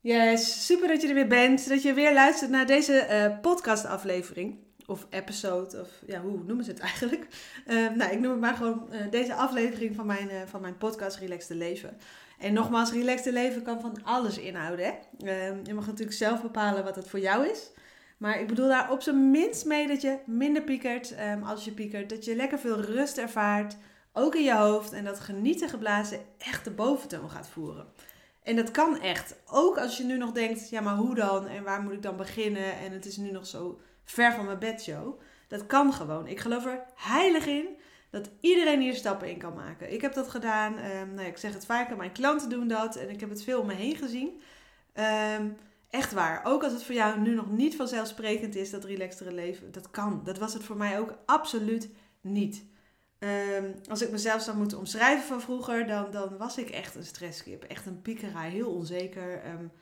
Yes, super dat je er weer bent. Dat je weer luistert naar deze uh, podcastaflevering. Of episode, of ja, hoe noemen ze het eigenlijk? Uh, nou, ik noem het maar gewoon uh, deze aflevering van mijn, van mijn podcast Relaxed Leven. En nogmaals, Relaxed Leven kan van alles inhouden. Hè? je mag natuurlijk zelf bepalen wat het voor jou is. Maar ik bedoel daar op zijn minst mee dat je minder piekert um, als je piekert. Dat je lekker veel rust ervaart, ook in je hoofd. En dat genieten geblazen echt de boventoon gaat voeren. En dat kan echt. Ook als je nu nog denkt, ja maar hoe dan? En waar moet ik dan beginnen? En het is nu nog zo ver van mijn bedshow. Dat kan gewoon. Ik geloof er heilig in dat iedereen hier stappen in kan maken. Ik heb dat gedaan. Um, nou ja, ik zeg het vaker, mijn klanten doen dat. En ik heb het veel om me heen gezien. Um, echt waar. Ook als het voor jou nu nog niet vanzelfsprekend is, dat relaxtere leven. Dat kan. Dat was het voor mij ook absoluut niet. Um, als ik mezelf zou moeten omschrijven van vroeger, dan, dan was ik echt een stresskip. Echt een piekeraar, heel onzeker. Um,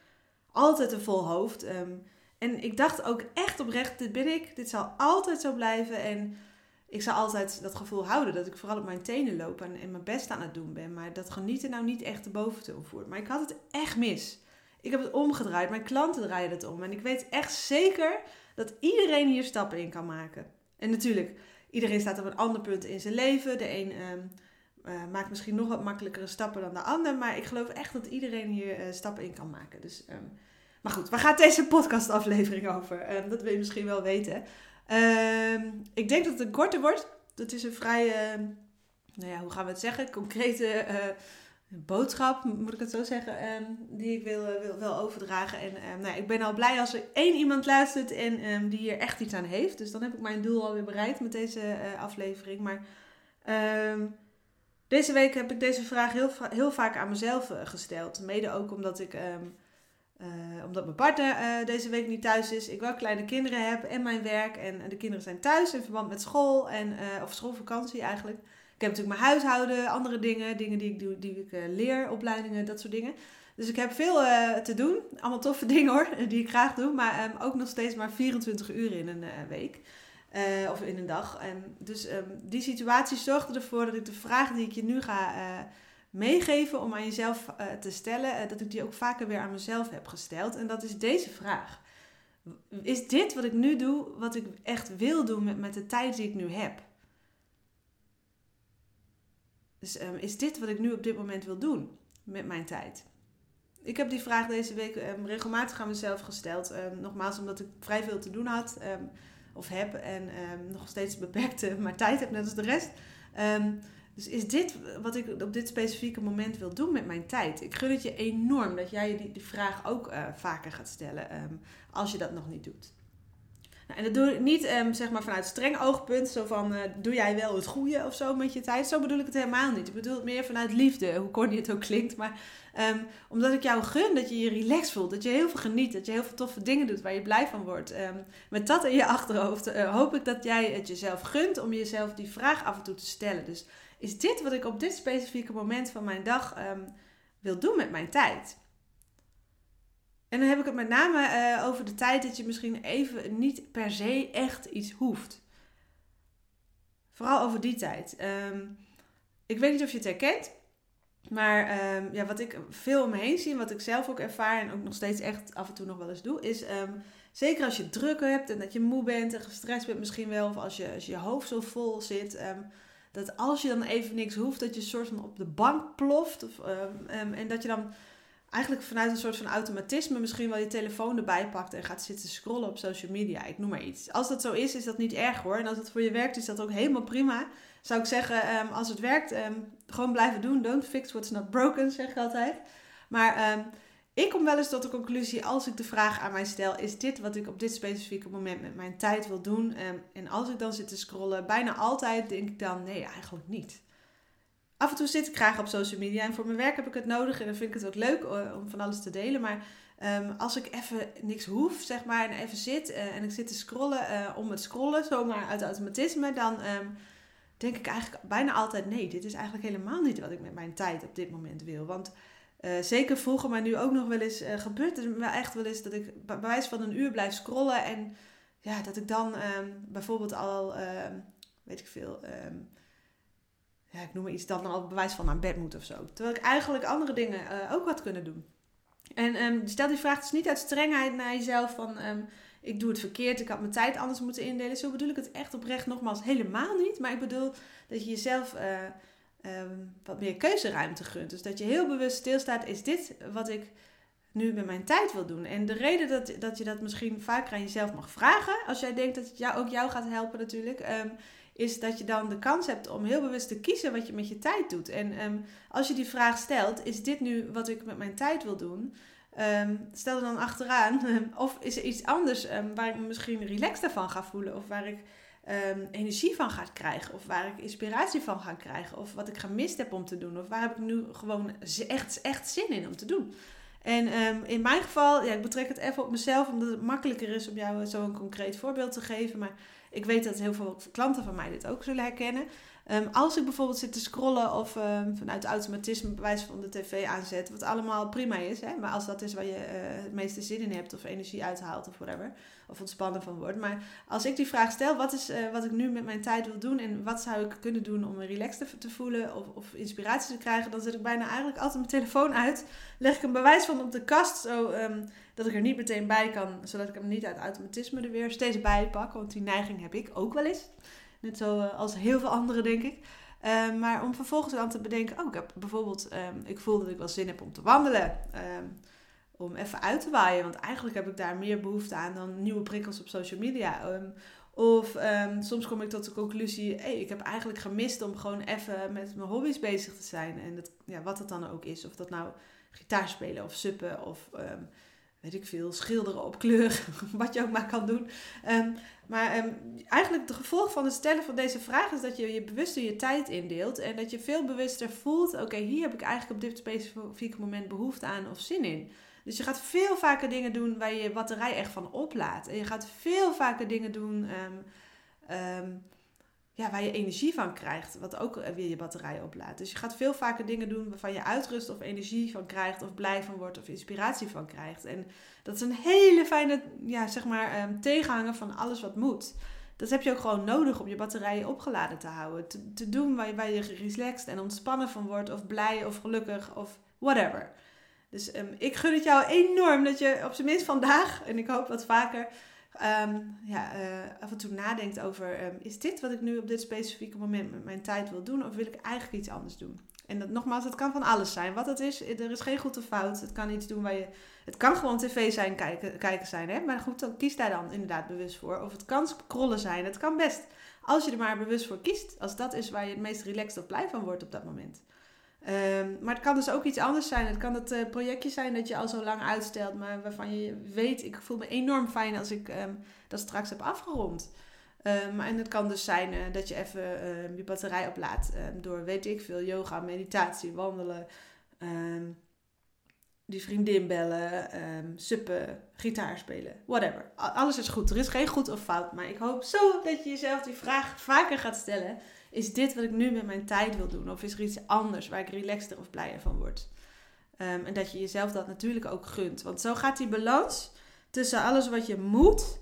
altijd een vol hoofd. Um, en ik dacht ook echt oprecht, dit ben ik. Dit zal altijd zo blijven. En ik zal altijd dat gevoel houden dat ik vooral op mijn tenen loop en, en mijn best aan het doen ben. Maar dat genieten nou niet echt de boventoon voert. Maar ik had het echt mis. Ik heb het omgedraaid. Mijn klanten draaien het om. En ik weet echt zeker dat iedereen hier stappen in kan maken. En natuurlijk, iedereen staat op een ander punt in zijn leven. De een um, uh, maakt misschien nog wat makkelijkere stappen dan de ander. Maar ik geloof echt dat iedereen hier uh, stappen in kan maken. Dus, um, maar goed, waar gaat deze podcastaflevering over? Um, dat wil je misschien wel weten. ik denk dat het een korte wordt. Dat is een vrij, nou ja, hoe gaan we het zeggen? Concrete uh, boodschap, moet ik het zo zeggen, um, die ik wil, wil, wil overdragen. En um, nou, ik ben al blij als er één iemand luistert en um, die hier echt iets aan heeft. Dus dan heb ik mijn doel alweer bereikt met deze uh, aflevering. Maar deze week heb ik deze vraag heel, heel vaak aan mezelf uh, gesteld. Mede ook omdat ik... Omdat mijn partner deze week niet thuis is, ik wel kleine kinderen heb en mijn werk. En, de kinderen zijn thuis in verband met school en, of schoolvakantie eigenlijk. Ik heb natuurlijk mijn huishouden, andere dingen, dingen die ik, doe, die ik uh, leer, opleidingen, dat soort dingen. Dus ik heb veel uh, te doen. Allemaal toffe dingen hoor, die ik graag doe. Maar um, ook nog steeds maar 24 uur in een uh, week. of in een dag. En dus um, die situatie zorgde ervoor dat ik de vraag die ik je nu ga meegeven om aan jezelf te stellen, dat ik die ook vaker weer aan mezelf heb gesteld. En dat is deze vraag. Is dit wat ik nu doe, wat ik echt wil doen met, met de tijd die ik nu heb? Dus um, is dit wat ik nu op dit moment wil doen met mijn tijd? Ik heb die vraag deze week um, regelmatig aan mezelf gesteld. Um, nogmaals, omdat ik vrij veel te doen had of heb en nog steeds beperkte maar tijd heb, net als de rest. dus is dit wat ik op dit specifieke moment wil doen met mijn tijd? Ik gun het je enorm dat jij die, die vraag ook uh, vaker gaat stellen als je dat nog niet doet. Nou, en dat doe ik niet um, zeg maar vanuit streng oogpunt, zo van uh, doe jij wel het goede of zo met je tijd. Zo bedoel ik het helemaal niet. Ik bedoel het meer vanuit liefde, hoe corny het ook klinkt. Maar um, omdat ik jou gun dat je je relaxed voelt, dat je heel veel geniet, dat je heel veel toffe dingen doet waar je blij van wordt. Um, met dat in je achterhoofd uh, hoop ik dat jij het jezelf gunt om jezelf die vraag af en toe te stellen. Dus is dit wat ik op dit specifieke moment van mijn dag wil doen met mijn tijd? En dan heb ik het met name uh, over de tijd dat je misschien even niet per se echt iets hoeft. Vooral over die tijd. Um, ik weet niet of je het herkent. Maar um, ja, wat ik veel om me heen zie en wat ik zelf ook ervaar en ook nog steeds echt af en toe nog wel eens doe, is um, zeker als je druk hebt en dat je moe bent en gestrest bent misschien wel, of als je, als je hoofd zo vol zit, dat als je dan even niks hoeft, dat je soort van op de bank ploft of, en dat je dan eigenlijk vanuit een soort van automatisme misschien wel je telefoon erbij pakt en gaat zitten scrollen op social media. Ik noem maar iets. Als dat zo is, is dat niet erg hoor. En als het voor je werkt, is dat ook helemaal prima. Zou ik zeggen, um, als het werkt, um, gewoon blijven doen. Don't fix what's not broken, zeg ik altijd. Maar um, ik kom wel eens tot de conclusie, als ik de vraag aan mij stel, is dit wat ik op dit specifieke moment met mijn tijd wil doen? en als ik dan zit te scrollen, bijna altijd denk ik dan, nee, eigenlijk niet. Af en toe zit ik graag op social media. En voor mijn werk heb ik het nodig. En dan vind ik het ook leuk eh, om van alles te delen. Maar ehm, als ik even niks hoef, zeg maar, en even zit en ik zit te scrollen om het scrollen, zomaar uit automatisme, dan ehm, denk ik eigenlijk bijna altijd: nee, dit is eigenlijk helemaal niet wat ik met mijn tijd op dit moment wil. Want uh, zeker vroeger, maar nu ook nog wel eens gebeurt het wel echt wel eens dat ik bij wijze van een uur blijf scrollen en ja, dat ik dan um, bijvoorbeeld al, weet ik veel, ik noem maar iets, dan al bewijs van naar bed moet of zo. Terwijl ik eigenlijk andere dingen uh, ook had kunnen doen. En stel die vraag dus niet uit strengheid naar jezelf van ik doe het verkeerd, ik had mijn tijd anders moeten indelen. Zo bedoel ik het echt oprecht nogmaals helemaal niet. Maar ik bedoel dat je jezelf Ehm, wat meer keuzeruimte gunt. Dus dat je heel bewust stilstaat, is dit wat ik nu met mijn tijd wil doen? En de reden dat, dat je dat misschien vaker aan jezelf mag vragen, als jij denkt dat het jou, ook jou gaat helpen natuurlijk, ehm, is dat je dan de kans hebt om heel bewust te kiezen wat je met je tijd doet. En ehm, als je die vraag stelt, is dit nu wat ik met mijn tijd wil doen? stel er dan achteraan, of is er iets anders waar ik me misschien relaxter van ga voelen, of waar ik Ehm, energie van gaat krijgen. Of waar ik inspiratie van ga krijgen. Of wat ik gemist heb om te doen. Of waar heb ik nu gewoon echt, echt zin in om te doen. En ehm, in mijn geval, ja, ik betrek het even op mezelf, omdat het makkelijker is om jou zo'n concreet voorbeeld te geven. Maar ik weet dat heel veel klanten van mij dit ook zullen herkennen. Ehm, als ik bijvoorbeeld zit te scrollen of um, vanuit automatisme bewijs van de tv aanzet, wat allemaal prima is, hè? maar als dat is waar je uh, het meeste zin in hebt of energie uithaalt of whatever, of ontspannen van wordt. Maar als ik die vraag stel, wat is uh, wat ik nu met mijn tijd wil doen en wat zou ik kunnen doen om me relaxed te, voelen of, of, inspiratie te krijgen, dan zet ik bijna eigenlijk altijd mijn telefoon uit, leg ik een bewijs van op de kast, zo, um, dat ik er niet meteen bij kan, zodat ik hem niet uit automatisme er weer steeds bij pak, want die neiging heb ik ook wel eens. Net zo eh, heel veel anderen, denk ik. Ehm, maar om vervolgens dan te bedenken, oh, ik heb bijvoorbeeld, um, ik voel dat ik wel zin heb om te wandelen. Um, om even uit te waaien, want eigenlijk heb ik daar meer behoefte aan dan nieuwe prikkels op social media. of soms kom ik tot de conclusie, hey, ik heb eigenlijk gemist om gewoon even met mijn hobby's bezig te zijn. En dat, ja, wat het dan ook is. Of dat nou gitaar spelen of suppen of weet ik veel, schilderen op kleur, wat je ook maar kan doen. Um, maar um, eigenlijk het gevolg van het stellen van deze vraag is dat je je bewuster je tijd indeelt en dat je veel bewuster voelt, oké, hier heb ik eigenlijk op dit specifieke moment behoefte aan of zin in. Dus je gaat veel vaker dingen doen waar je je batterij echt van oplaat. En je gaat veel vaker dingen doen um, ja, waar je energie van krijgt, wat ook weer je batterij oplaadt. Dus je gaat veel vaker dingen doen waarvan je uitrust of energie van krijgt, of blij van wordt of inspiratie van krijgt. En dat is een hele fijne, ja, zeg maar, um, tegenhanger van alles wat moet. Dat heb je ook gewoon nodig om je batterijen opgeladen te houden. Te, doen waar je, waar je relaxed en ontspannen van wordt, of blij of gelukkig of whatever. Dus um, ik gun het jou enorm dat je op zijn minst vandaag, en ik hoop wat vaker, um, ja, uh, af en toe nadenkt over: um, is dit wat ik nu op dit specifieke moment met mijn tijd wil doen, of wil ik eigenlijk iets anders doen? En dat, nogmaals, het kan van alles zijn. Wat het is, er is geen goed of fout. Het kan iets doen waar je. Het kan gewoon tv zijn, kijken, kijken zijn. Hè? Maar goed, dan kies daar dan inderdaad bewust voor. Of het kan scrollen zijn. Het kan best. Als je er maar bewust voor kiest. Als dat is waar je het meest relaxed of blij van wordt op dat moment. Um, maar het kan dus ook iets anders zijn. Het kan het uh, projectje zijn dat je al zo lang uitstelt, maar waarvan je weet, ik voel me enorm fijn als ik um, dat straks heb afgerond. Um, en het kan dus zijn uh, dat je even je batterij oplaadt door, weet ik veel, yoga, meditatie, wandelen, die vriendin bellen, suppen, gitaar spelen, whatever. Alles is goed. Er is geen goed of fout, maar ik hoop zo dat je jezelf die vraag vaker gaat stellen is dit wat ik nu met mijn tijd wil doen? Of is er iets anders waar ik relaxter of blijer van word? Um, en dat je jezelf dat natuurlijk ook gunt. Want zo gaat die balans tussen alles wat je moet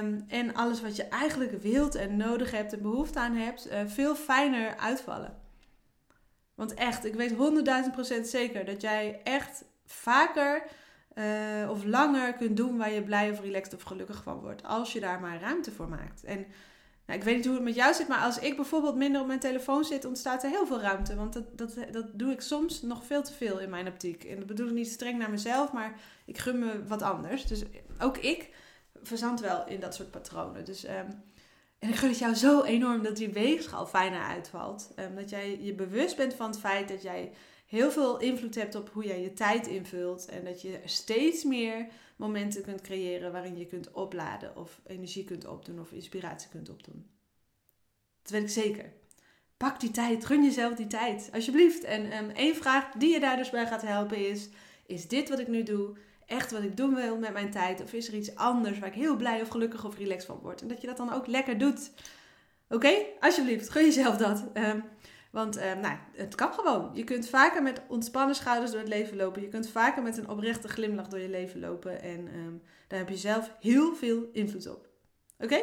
um, en alles wat je eigenlijk wilt en nodig hebt en behoefte aan hebt, uh, veel fijner uitvallen. Want echt, ik weet honderdduizend procent zeker dat jij echt vaker uh, of langer kunt doen waar je blij of relaxed of gelukkig van wordt. Als je daar maar ruimte voor maakt. En nou, ik weet niet hoe het met jou zit, maar als ik bijvoorbeeld minder op mijn telefoon zit, ontstaat er heel veel ruimte. Want dat, dat, dat doe ik soms nog veel te veel in mijn optiek. En dat bedoel ik niet streng naar mezelf, maar ik gun me wat anders. Dus ook ik verzand wel in dat soort patronen. Dus, um, en ik gun het jou zo enorm dat die weegschaal fijner uitvalt. Um, dat jij je bewust bent van het feit dat jij heel veel invloed hebt op hoe jij je tijd invult. En dat je steeds meer momenten kunt creëren waarin je kunt opladen of energie kunt opdoen of inspiratie kunt opdoen. Dat weet ik zeker. pak die tijd, gun jezelf die tijd, alsjeblieft. En um, één vraag die je daar dus bij gaat helpen is: is dit wat ik nu doe echt wat ik doen wil met mijn tijd? Of is er iets anders waar ik heel blij of gelukkig of relaxed van word? En dat je dat dan ook lekker doet. Oké, alsjeblieft, gun jezelf dat. Um, want um, nou, het kan gewoon. Je kunt vaker met ontspannen schouders door het leven lopen. Je kunt vaker met een oprechte glimlach door je leven lopen. En um, daar heb je zelf heel veel invloed op. Oké?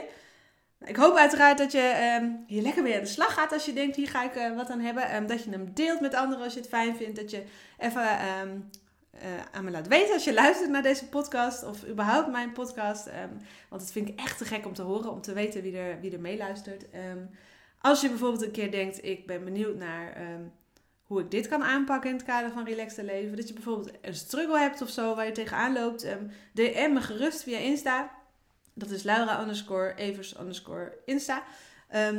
Ik hoop uiteraard dat je um, hier lekker mee aan de slag gaat als je denkt, hier ga ik uh, wat aan hebben. Um, dat je hem deelt met anderen als je het fijn vindt. Dat je even uh, aan me laat weten als je luistert naar deze podcast of überhaupt mijn podcast. want dat vind ik echt te gek om te horen, om te weten wie er, wie er meeluistert. Als je bijvoorbeeld een keer denkt, ik ben benieuwd naar hoe ik dit kan aanpakken in het kader van relaxed leven. Dat je bijvoorbeeld een struggle hebt of zo waar je tegenaan loopt. DM me gerust via Insta. Dat is Laura underscore Evers underscore Insta.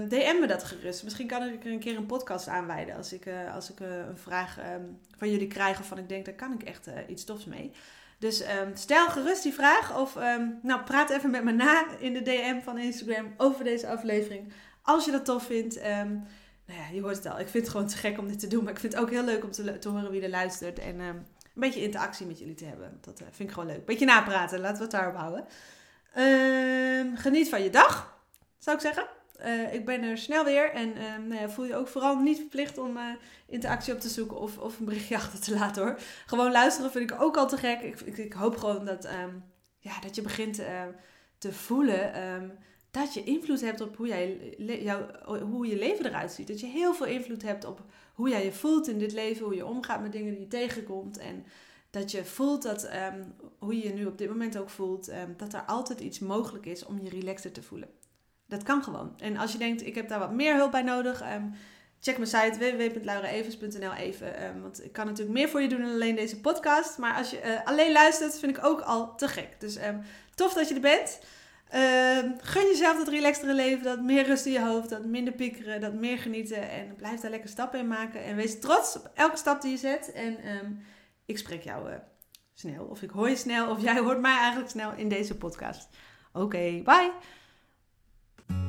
DM me dat gerust. Misschien kan ik er een keer een podcast aanwijden als ik, uh, als ik uh, een vraag van jullie krijg of van ik denk, daar kan ik echt uh, iets tofs mee. Dus stel gerust die vraag of nou, praat even met me na in de DM van Instagram over deze aflevering. Als je dat tof vindt. nou ja, je hoort het al. Ik vind het gewoon te gek om dit te doen. Maar ik vind het ook heel leuk om te, horen wie er luistert. En een beetje interactie met jullie te hebben. Dat vind ik gewoon leuk. Beetje napraten. Laten we het daarop houden. Uh, geniet van je dag, zou ik zeggen. Uh, ik ben er snel weer en nou ja, voel je ook vooral niet verplicht om uh, interactie op te zoeken of, of een berichtje achter te laten hoor. Gewoon luisteren vind ik ook al te gek. Ik, ik, hoop gewoon dat, ja, dat je begint ehm, te voelen dat je invloed hebt op hoe, jij, jou, hoe je leven eruit ziet. Dat je heel veel invloed hebt op hoe jij je voelt in dit leven, hoe je omgaat met dingen die je tegenkomt. En dat je voelt dat, um, hoe je je nu op dit moment ook voelt, um, dat er altijd iets mogelijk is om je relaxter te voelen. Dat kan gewoon. En als je denkt, ik heb daar wat meer hulp bij nodig, um, check mijn site www.lauraevers.nl even. want ik kan natuurlijk meer voor je doen dan alleen deze podcast. Maar als je uh, alleen luistert, vind ik ook al te gek. Dus tof dat je er bent. Gun jezelf dat relaxtere leven, dat meer rust in je hoofd, dat minder piekeren, dat meer genieten. En blijf daar lekker stappen in maken. En wees trots op elke stap die je zet. En ik spreek jou uh, snel, of ik hoor je snel, of jij hoort mij eigenlijk snel in deze podcast. Oké, bye!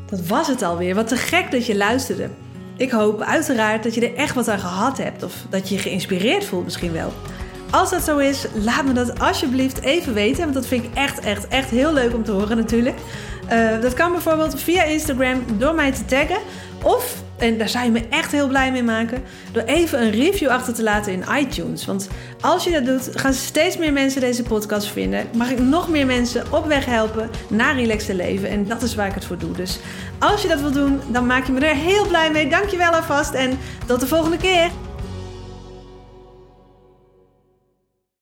Dat was het alweer. Wat te gek dat je luisterde. Ik hoop uiteraard dat je er echt wat aan gehad hebt, of dat je je geïnspireerd voelt misschien wel. Als dat zo is, laat me dat alsjeblieft even weten. Want dat vind ik echt, echt, echt heel leuk om te horen natuurlijk. Uh, dat kan bijvoorbeeld via Instagram door mij te taggen. Of en daar zou je me echt heel blij mee maken. Door even een review achter te laten in iTunes. Want als je dat doet, gaan steeds meer mensen deze podcast vinden. Mag ik nog meer mensen op weg helpen naar relaxed leven. En dat is waar ik het voor doe. Dus als je dat wil doen, dan maak je me er heel blij mee. Dankjewel alvast en tot de volgende keer.